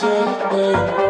Tell